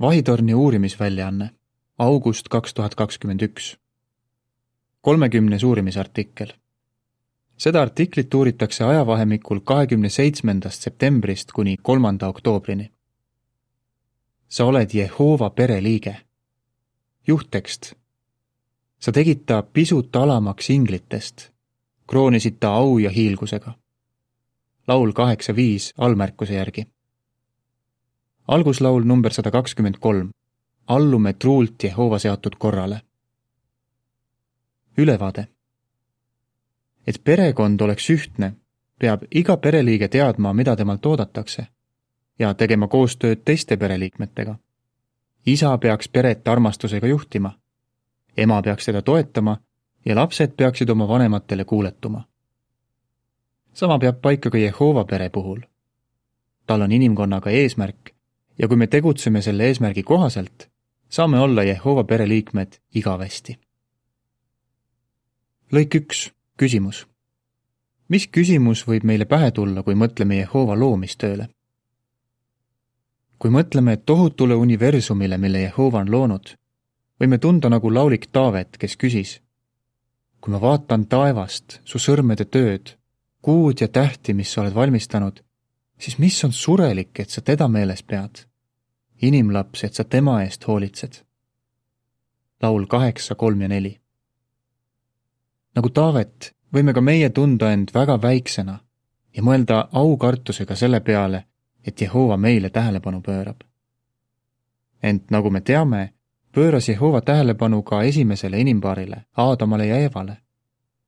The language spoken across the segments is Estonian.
vahitorni uurimisväljaanne, august kaks tuhat kakskümmend üks. kolmekümnes uurimisartikkel. seda artiklit uuritakse ajavahemikul kahekümne seitsmendast septembrist kuni kolmanda oktoobrini. sa oled Jehova pereliige. juhttekst. sa tegid ta pisut alamaks inglitest, kroonisid ta au ja hiilgusega. laul kaheksa viis allmärkuse järgi alguslaul number sada kakskümmend kolm. allume truult Jehova seatud korrale. ülevaade. et perekond oleks ühtne, peab iga pereliige teadma, mida temalt oodatakse ja tegema koostööd teiste pereliikmetega. isa peaks peret armastusega juhtima, ema peaks teda toetama ja lapsed peaksid oma vanematele kuuletuma. sama peab paika ka Jehova pere puhul. tal on inimkonnaga eesmärk ja kui me tegutseme selle eesmärgi kohaselt, saame olla Jehova pereliikmed igavesti. lõik üks, küsimus. mis küsimus võib meile pähe tulla, kui mõtleme Jehova loomistööle? kui mõtleme tohutule universumile, mille Jehova on loonud, võime tunda nagu laulik Taavet, kes küsis. kui ma vaatan taevast, su sõrmede tööd, kuud ja tähti, mis sa oled valmistanud, siis mis on surelik, et sa teda meeles pead? Inimlaps, et sa tema eest hoolitsed. laul kaheksa, kolm ja neli. nagu Taavet, võime ka meie tunda end väga väiksena ja mõelda aukartusega selle peale, et Jehova meile tähelepanu pöörab. ent nagu me teame, pööras Jehova tähelepanu ka esimesele inimpaarile, Aadamale ja Eevale,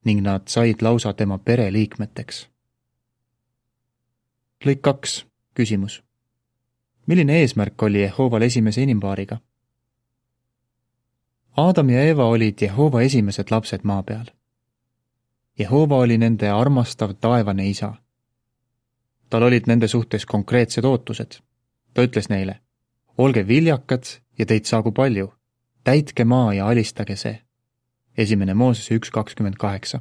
ning nad said lausa tema pereliikmeteks. lõik kaks, küsimus milline eesmärk oli Jehoval esimese inimpaariga? Aadam ja Eeva olid Jehova esimesed lapsed maa peal. Jehova oli nende armastav taevane isa. tal olid nende suhtes konkreetsed ootused. ta ütles neile, olge viljakad ja teid saagu palju, täitke maa ja alistage see. esimene Moosese üks kakskümmend kaheksa.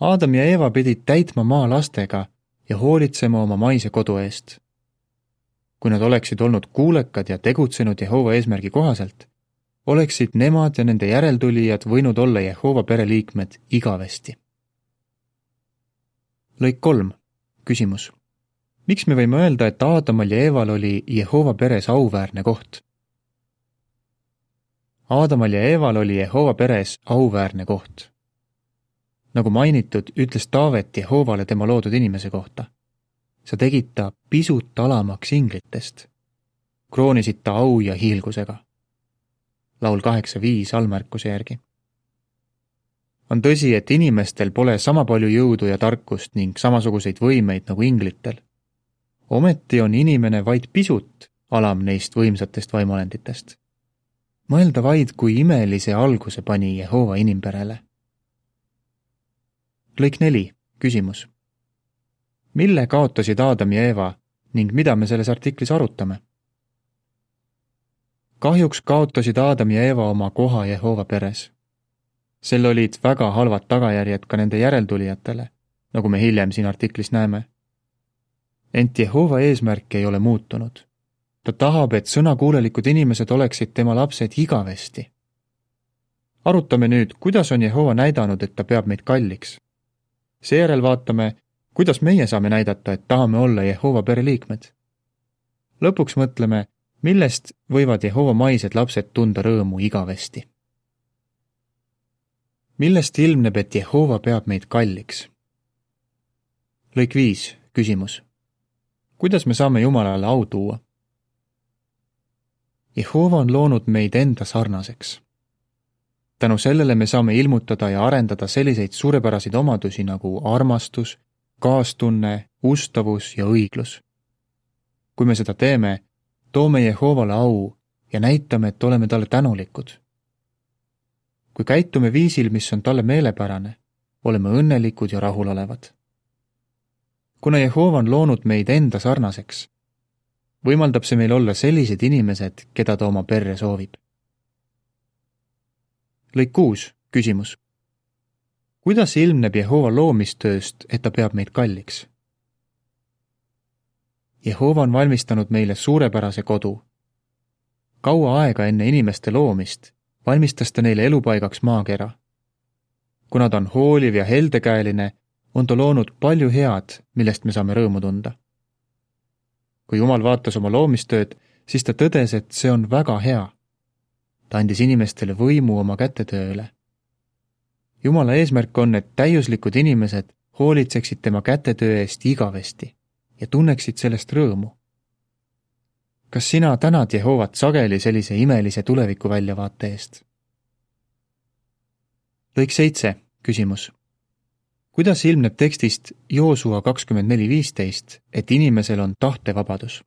Aadam ja Eeva pidid täitma maa lastega ja hoolitsema oma maise kodu eest kui nad oleksid olnud kuulekad ja tegutsenud Jehova eesmärgi kohaselt, oleksid nemad ja nende järeltulijad võinud olla Jehova pereliikmed igavesti. lõik kolm, küsimus. miks me võime öelda, et Aadamal ja Eeval oli Jehova peres auväärne koht? Aadamal ja Eeval oli Jehova peres auväärne koht. nagu mainitud, ütles Taavet Jehovale tema loodud inimese kohta sa tegid ta pisut alamaks inglitest. kroonisid ta au ja hiilgusega. laul kaheksa viis allmärkuse järgi. on tõsi, et inimestel pole sama palju jõudu ja tarkust ning samasuguseid võimeid nagu inglitel. ometi on inimene vaid pisut alam neist võimsatest vaimuolenditest. mõelda vaid, kui imelise alguse pani Jehova inimperele. lõik neli, küsimus mille kaotasid Aadam ja Eeva ning mida me selles artiklis arutame? kahjuks kaotasid Aadam ja Eeva oma koha Jehova peres. sel olid väga halvad tagajärjed ka nende järeltulijatele, nagu me hiljem siin artiklis näeme. ent Jehova eesmärk ei ole muutunud. ta tahab, et sõnakuulelikud inimesed oleksid tema lapsed igavesti. arutame nüüd, kuidas on Jehova näidanud, et ta peab meid kalliks. seejärel vaatame, kuidas meie saame näidata, et tahame olla Jehova pereliikmed? lõpuks mõtleme, millest võivad Jehova maised lapsed tunda rõõmu igavesti. millest ilmneb, et Jehova peab meid kalliks? lõik viis, küsimus. kuidas me saame Jumalale au tuua? Jehova on loonud meid enda sarnaseks. tänu sellele me saame ilmutada ja arendada selliseid suurepäraseid omadusi nagu armastus, kaastunne, ustavus ja õiglus. kui me seda teeme, toome Jehovale au ja näitame, et oleme talle tänulikud. kui käitume viisil, mis on talle meelepärane, oleme õnnelikud ja rahulolevad. kuna Jehova on loonud meid enda sarnaseks, võimaldab see meil olla sellised inimesed, keda ta oma perre soovib. lõik kuus, küsimus kuidas ilmneb Jehova loomistööst, et ta peab meid kalliks? Jehova on valmistanud meile suurepärase kodu, kaua aega enne inimeste loomist valmistas ta neile elupaigaks maakera. kuna ta on hooliv ja heldekäeline, on ta loonud palju head, millest me saame rõõmu tunda. kui Jumal vaatas oma loomistööd, siis ta tõdes, et see on väga hea. ta andis inimestele võimu oma kätetöö üle. Jumala eesmärk on, et täiuslikud inimesed hoolitseksid tema kätetöö eest igavesti ja tunneksid sellest rõõmu. kas sina tänad Jehovat sageli sellise imelise tulevikuväljavaate eest? lõik seitse, küsimus kuidas ilmneb tekstist Joosua kakskümmend neli viisteist, et inimesel on tahtevabadus?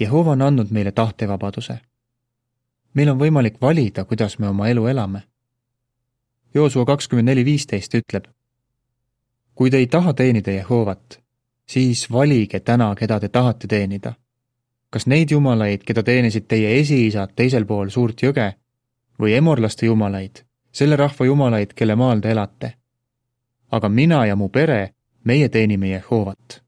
Jehova on andnud meile tahtevabaduse. meil on võimalik valida, kuidas me oma elu elame. Joosua kakskümmend neli viisteist ütleb, kui te ei taha teenida Jehovat, siis valige täna, keda te tahate teenida. kas neid jumalaid, keda teenisid teie esiisad teisel pool suurt jõge, või emorlaste jumalaid, selle rahva jumalaid, kelle maal te elate. aga mina ja mu pere, meie teenime Jehovat.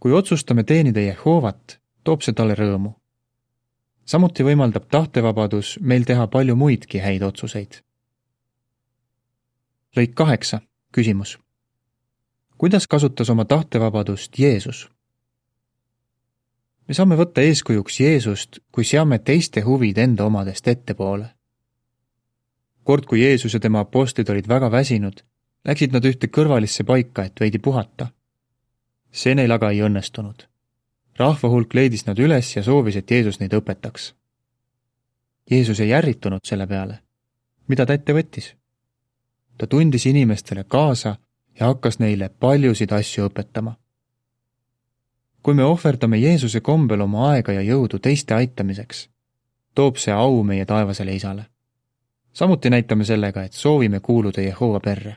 kui otsustame teenida Jehovat, toob see talle rõõmu. samuti võimaldab tahtevabadus meil teha palju muidki häid otsuseid. Lõik kaheksa, küsimus. kuidas kasutas oma tahtevabadust Jeesus? me saame võtta eeskujuks Jeesust, kui seame teiste huvid enda omadest ettepoole kord, kui Jeesus ja tema apostlid olid väga väsinud, läksid nad ühte kõrvalisse paika, et veidi puhata. see neil aga ei õnnestunud. rahva hulk leidis nad üles ja soovis, et Jeesus neid õpetaks. Jeesus ei ärritunud selle peale. mida ta ette võttis? Ta tundis inimestele kaasa ja hakkas neile paljusid asju õpetama. kui me ohverdame Jeesuse kombel oma aega ja jõudu teiste aitamiseks, toob see au meie taevasele isale samuti näitame sellega, et soovime kuuluda Jehova perre.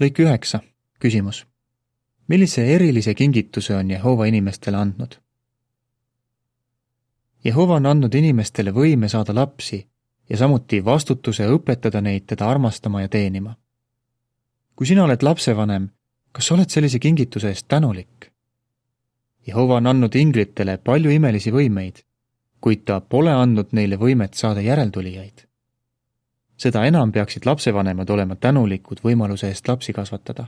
lõik üheksa, küsimus. millise erilise kingituse on Jehova inimestele andnud? Jehova on andnud inimestele võime saada lapsi ja samuti vastutuse õpetada neid teda armastama ja teenima. kui sina oled lapsevanem, kas sa oled sellise kingituse eest tänulik? Jehova on andnud inglitele palju imelisi võimeid kuid ta pole andnud neile võimet saada järeltulijaid. seda enam peaksid lapsevanemad olema tänulikud võimaluse eest lapsi kasvatada.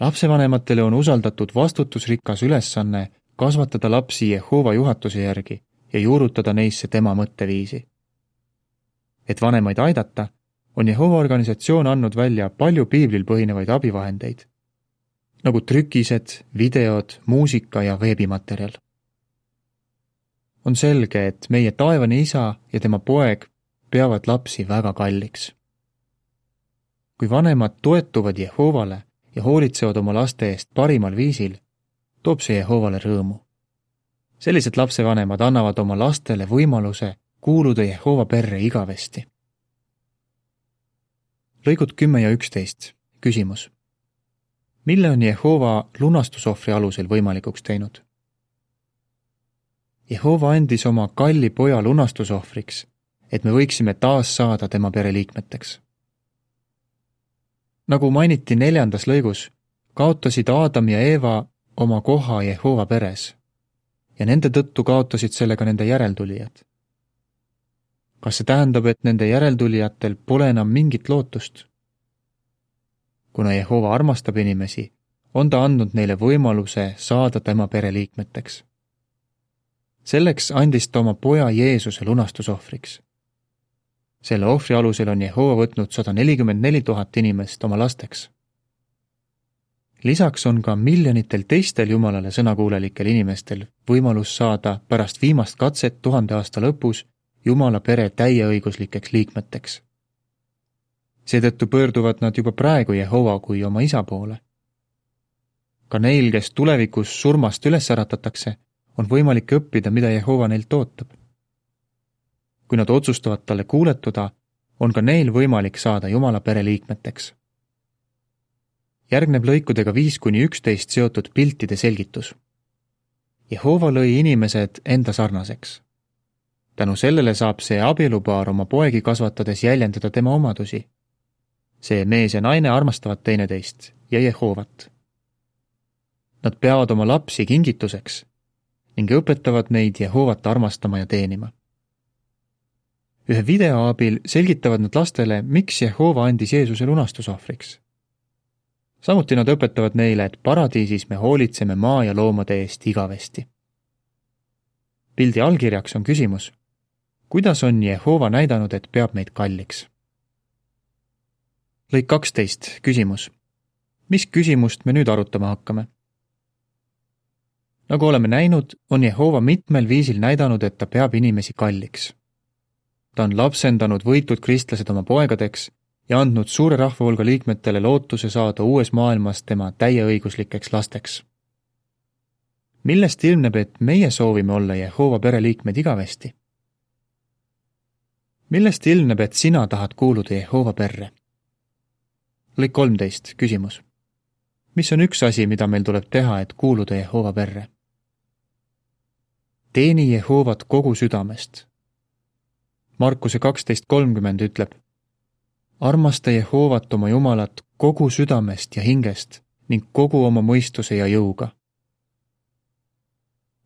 lapsevanematele on usaldatud vastutusrikas ülesanne kasvatada lapsi Jehova juhatuse järgi ja juurutada neisse tema mõtteviisi. et vanemaid aidata, on Jehova organisatsioon andnud välja palju piiblil põhinevaid abivahendeid, nagu trükised, videod, muusika ja veebimaterjal on selge, et meie taevane isa ja tema poeg peavad lapsi väga kalliks. kui vanemad toetuvad Jehovale ja hoolitsevad oma laste eest parimal viisil, toob see Jehovale rõõmu. Sellised lapsevanemad annavad oma lastele võimaluse kuuluda Jehova perre igavesti. lõigud kümme ja üksteist, küsimus. mille on Jehova lunastusohvri alusel võimalikuks teinud? Jehova andis oma kalli poja lunastusohvriks, et me võiksime taas saada tema pereliikmeteks. nagu mainiti neljandas lõigus, kaotasid Aadam ja Eeva oma koha Jehova peres ja nende tõttu kaotasid sellega nende järeltulijad. kas see tähendab, et nende järeltulijatel pole enam mingit lootust? kuna Jehova armastab inimesi, on ta andnud neile võimaluse saada tema pereliikmeteks selleks andis ta oma poja Jeesuse lunastusohvriks. selle ohvri alusel on Jehova võtnud sada nelikümmend neli tuhat inimest oma lasteks. Lisaks on ka miljonitel teistel Jumalale sõnakuulelikel inimestel võimalus saada pärast viimast katset tuhande aasta lõpus Jumala pere täieõiguslikeks liikmeteks. seetõttu pöörduvad nad juba praegu Jehova kui oma isa poole. ka neil, kes tulevikus surmast üles äratatakse on võimalik õppida, mida Jehova neilt ootab. kui nad otsustavad talle kuuletuda, on ka neil võimalik saada Jumala pereliikmeteks. Järgneb lõikudega viis kuni üksteist seotud piltide selgitus. Jehova lõi inimesed enda sarnaseks. tänu sellele saab see abielupaar oma poegi kasvatades jäljendada tema omadusi. see mees ja naine armastavad teineteist ja Jehovat Nad peavad oma lapsi kingituseks ning õpetavad neid Jehovat armastama ja teenima. ühe video abil selgitavad nad lastele, miks Jehova andis Jeesuse lunastusohvriks. Samuti nad õpetavad neile, et paradiisis me hoolitseme maa ja loomade eest igavesti. pildi allkirjaks on küsimus, kuidas on Jehova näidanud, et peab meid kalliks? lõik kaksteist, küsimus. mis küsimust me nüüd arutama hakkame? nagu oleme näinud, on Jehova mitmel viisil näidanud, et ta peab inimesi kalliks. ta on lapsendanud võitud kristlased oma poegadeks ja andnud suure rahvahulga liikmetele lootuse saada uues maailmas tema täieõiguslikeks lasteks. millest ilmneb, et meie soovime olla Jehova pereliikmed igavesti? millest ilmneb, et sina tahad kuuluda Jehova perre? lõik kolmteist, küsimus. mis on üks asi, mida meil tuleb teha, et kuuluda Jehova perre? teeni Jehovat kogu südamest. Markuse kaksteist kolmkümmend ütleb, armasta Jehovat oma Jumalat kogu südamest ja hingest ning kogu oma mõistuse ja jõuga.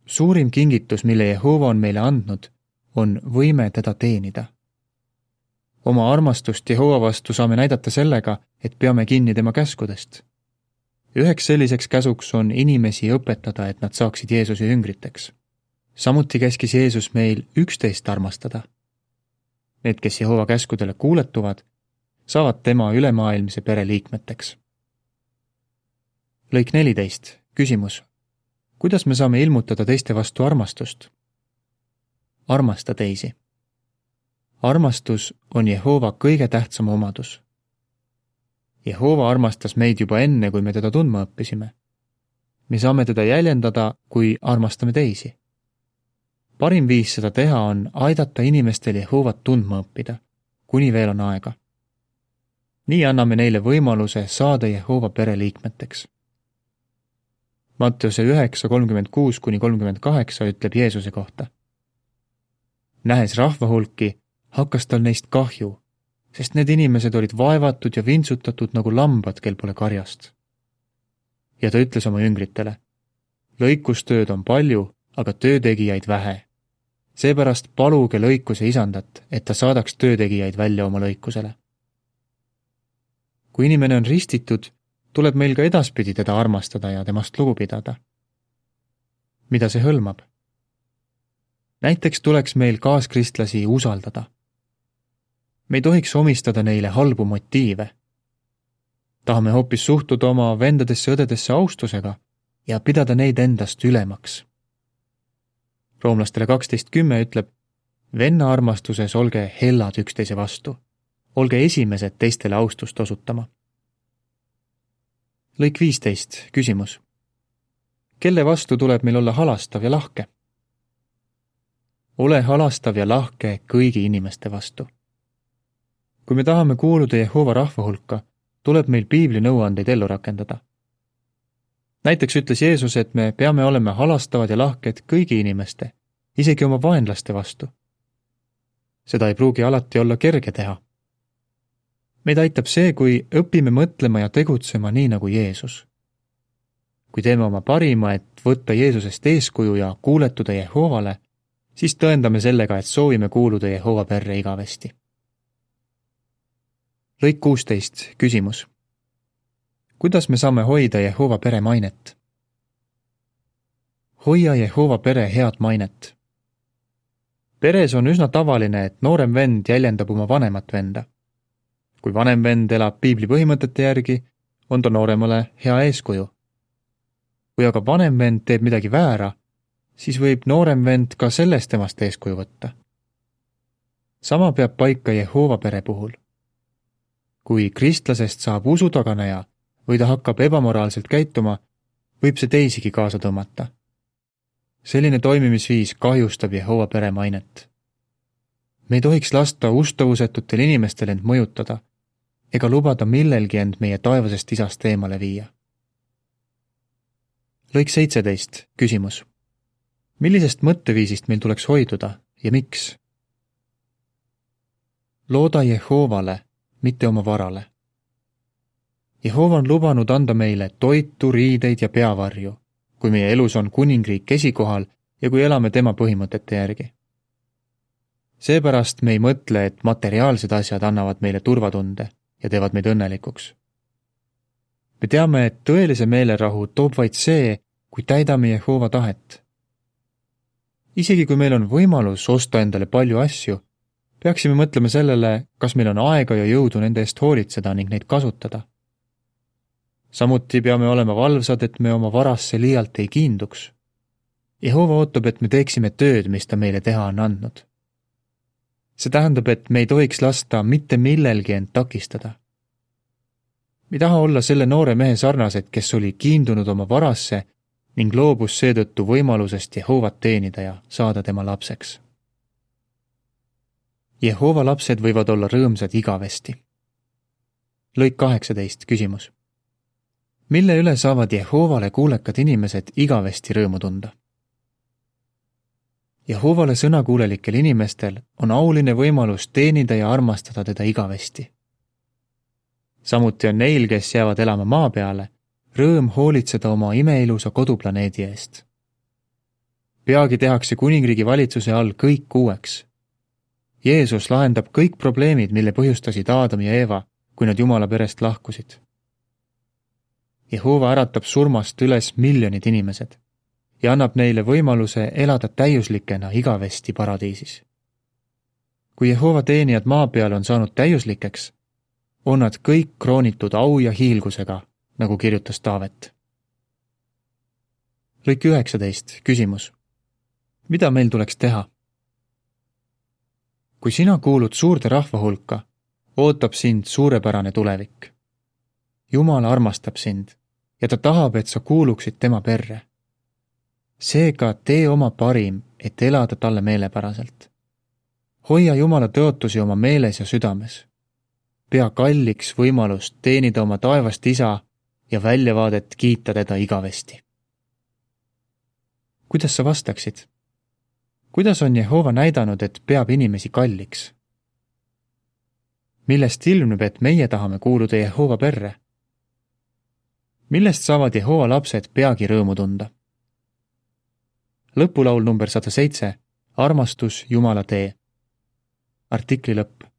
suurim kingitus, mille Jehova on meile andnud, on võime teda teenida. oma armastust Jehova vastu saame näidata sellega, et peame kinni tema käskudest. üheks selliseks käsuks on inimesi õpetada, et nad saaksid Jeesuse jüngriteks samuti käskis Jeesus meil üksteist armastada. Need, kes Jehova käskudele kuuletuvad, saavad tema ülemaailmse pere liikmeteks. lõik neliteist, küsimus. kuidas me saame ilmutada teiste vastu armastust? armasta teisi. armastus on Jehova kõige tähtsam omadus. Jehova armastas meid juba enne, kui me teda tundma õppisime. me saame teda jäljendada, kui armastame teisi parim viis seda teha on aidata inimestel Jehovat tundma õppida, kuni veel on aega. Nii anname neile võimaluse saada Jehova pereliikmeteks. Mattiuse üheksa kolmkümmend kuus kuni kolmkümmend kaheksa ütleb Jeesuse kohta. nähes rahva hulki, hakkas tal neist kahju, sest need inimesed olid vaevatud ja vintsutatud nagu lambad, kel pole karjast. ja ta ütles oma jüngritele, lõikustööd on palju, aga töötegijaid vähe seepärast paluge lõikuse isandat, et ta saadaks töötegijaid välja oma lõikusele. Kui inimene on ristitud, tuleb meil ka edaspidi teda armastada ja temast lugu pidada. mida see hõlmab? näiteks tuleks meil kaaskristlasi usaldada. me ei tohiks omistada neile halbu motiive. tahame hoopis suhtuda oma vendadesse-õdedesse austusega ja pidada neid endast ülemaks roomlastele kaksteist kümme ütleb, venna armastuses olge hellad üksteise vastu, olge esimesed teistele austust osutama. lõik viisteist, küsimus. kelle vastu tuleb meil olla halastav ja lahke? ole halastav ja lahke kõigi inimeste vastu. kui me tahame kuuluda Jehova rahva hulka, tuleb meil piibli nõuandeid ellu rakendada näiteks ütles Jeesus, et me peame olema halastavad ja lahked kõigi inimeste, isegi oma vaenlaste vastu. seda ei pruugi alati olla kerge teha. Meid aitab see, kui õpime mõtlema ja tegutsema nii nagu Jeesus. kui teeme oma parima, et võtta Jeesusest eeskuju ja kuuletuda Jehovale, siis tõendame sellega, et soovime kuuluda Jehova perre igavesti. lõik kuusteist, küsimus kuidas me saame hoida Jehova pere mainet? hoia Jehova pere head mainet. peres on üsna tavaline, et noorem vend jäljendab oma vanemat venda. Kui vanem vend elab piibli põhimõtete järgi, on ta nooremale hea eeskuju. kui aga vanem vend teeb midagi väära, siis võib noorem vend ka sellest temast eeskuju võtta. sama peab paika Jehova pere puhul. kui kristlasest saab usutaganeja või ta hakkab ebamoraalselt käituma, võib see teisigi kaasa tõmmata. selline toimimisviis kahjustab Jehova pere mainet. me ei tohiks lasta ustuvusetutel inimestel end mõjutada ega lubada millelgi end meie taevasest isast eemale viia. lõik seitseteist, küsimus. millisest mõtteviisist meil tuleks hoiduda ja miks? looda Jehovale, mitte oma varale Jehova on lubanud anda meile toitu, riideid ja peavarju kui meie elus on kuningriik esikohal ja kui elame tema põhimõtete järgi. seepärast me ei mõtle, et materiaalsed asjad annavad meile turvatunde ja teevad meid õnnelikuks. me teame, et tõelise meelerahu toob vaid see, kui täidame Jehova tahet. isegi kui meil on võimalus osta endale palju asju, peaksime mõtlema sellele, kas meil on aega ja jõudu nende eest hoolitseda ning neid kasutada samuti peame olema valvsad, et me oma varasse liialt ei kiinduks. Jehova ootab, et me teeksime tööd, mis ta meile teha on andnud. See tähendab, et me ei tohiks lasta mitte millelgi end takistada. me ei taha olla selle noore mehe sarnased, kes oli kiindunud oma varasse ning loobus seetõttu võimalusest Jehovat teenida ja saada tema lapseks. Jehova lapsed võivad olla rõõmsad igavesti. lõik kaheksateist, küsimus mille üle saavad Jehovale kuulekad inimesed igavesti rõõmu tunda. Jehovale sõnakuulelikel inimestel on auline võimalus teenida ja armastada teda igavesti. samuti on neil, kes jäävad elama maa peale, rõõm hoolitseda oma imeilusa koduplaneedi eest. peagi tehakse kuningriigi valitsuse all kõik uueks. Jeesus lahendab kõik probleemid, mille põhjustasid Aadam ja Eeva, kui nad Jumala perest lahkusid Jehova äratab surmast üles miljonid inimesed ja annab neile võimaluse elada täiuslikena igavesti paradiisis. kui Jehova teenijad maa peal on saanud täiuslikeks, on nad kõik kroonitud au ja hiilgusega, nagu kirjutas Taavet. lõik üheksateist, küsimus. mida meil tuleks teha? kui sina kuulud suurde rahva hulka, ootab sind suurepärane tulevik. Jumal armastab sind ja ta tahab, et sa kuuluksid tema perre. Seega tee oma parim, et elada talle meelepäraselt. hoia Jumala tõotusi oma meeles ja südames. pea kalliks võimalust teenida oma taevast isa ja väljavaadet kiita teda igavesti. kuidas sa vastaksid? kuidas on Jehova näidanud, et peab inimesi kalliks? millest ilmneb, et meie tahame kuuluda Jehova perre? millest saavad Jehova lapsed peagi rõõmu tunda. Lõpulaul number sada seitse, armastus Jumala tee. artikli lõpp